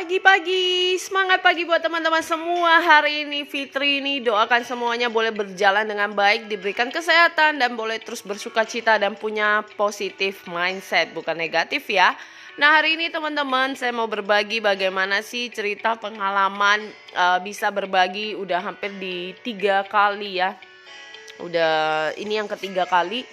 Pagi-pagi, semangat pagi buat teman-teman semua. Hari ini Fitri ini doakan semuanya boleh berjalan dengan baik, diberikan kesehatan dan boleh terus bersuka cita dan punya positif mindset, bukan negatif ya. Nah hari ini teman-teman saya mau berbagi bagaimana sih cerita pengalaman uh, bisa berbagi udah hampir di tiga kali ya. Udah ini yang ketiga kali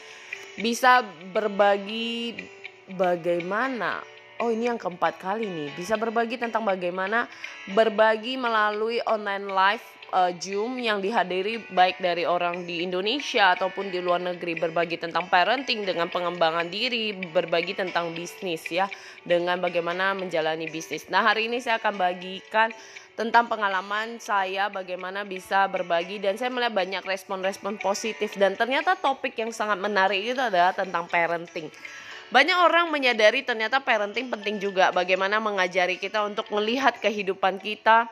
bisa berbagi bagaimana oh ini yang keempat kali nih. Bisa berbagi tentang bagaimana berbagi melalui online live uh, Zoom yang dihadiri baik dari orang di Indonesia ataupun di luar negeri. Berbagi tentang parenting dengan pengembangan diri berbagi tentang bisnis ya dengan bagaimana menjalani bisnis. Nah hari ini saya akan bagikan tentang pengalaman saya bagaimana bisa berbagi dan saya melihat banyak respon-respon positif. Dan ternyata topik yang sangat menarik itu adalah tentang parenting banyak orang menyadari ternyata parenting penting juga bagaimana mengajari kita untuk melihat kehidupan kita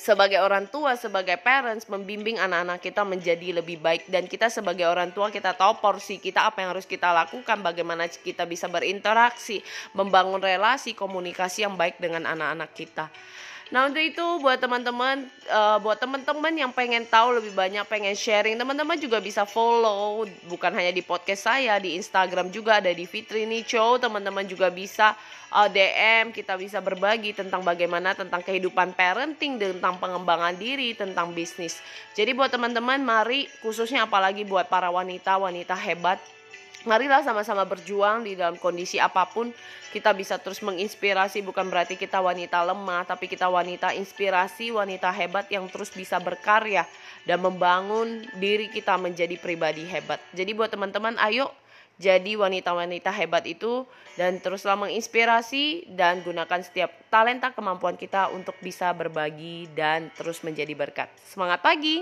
sebagai orang tua, sebagai parents membimbing anak-anak kita menjadi lebih baik dan kita sebagai orang tua kita tahu porsi kita apa yang harus kita lakukan, bagaimana kita bisa berinteraksi, membangun relasi komunikasi yang baik dengan anak-anak kita. Nah untuk itu buat teman-teman, uh, buat teman-teman yang pengen tahu lebih banyak, pengen sharing, teman-teman juga bisa follow, bukan hanya di podcast saya, di Instagram juga ada di Fitri Show, teman-teman juga bisa uh, eh, DM, kita bisa berbagi tentang bagaimana tentang kehidupan parenting, tentang pengembangan diri, tentang bisnis. Jadi buat teman-teman, mari khususnya apalagi buat para wanita, wanita hebat marilah sama-sama berjuang di dalam kondisi apa pun kita bisa terus menginspirasi bukan berarti kita wanita lemah tapi kita wanita inspirasi wanita hebat yang terus bisa berkarya dan membangun diri kita menjadi pribadi hebat jadi buat teman-teman ayo jadi wanita-wanita hebat itu dan teruslah menginspirasi dan gunakan setiap talenta kemampuan kita untuk bisa berbagi dan terus menjadi berkat. Semangat pagi!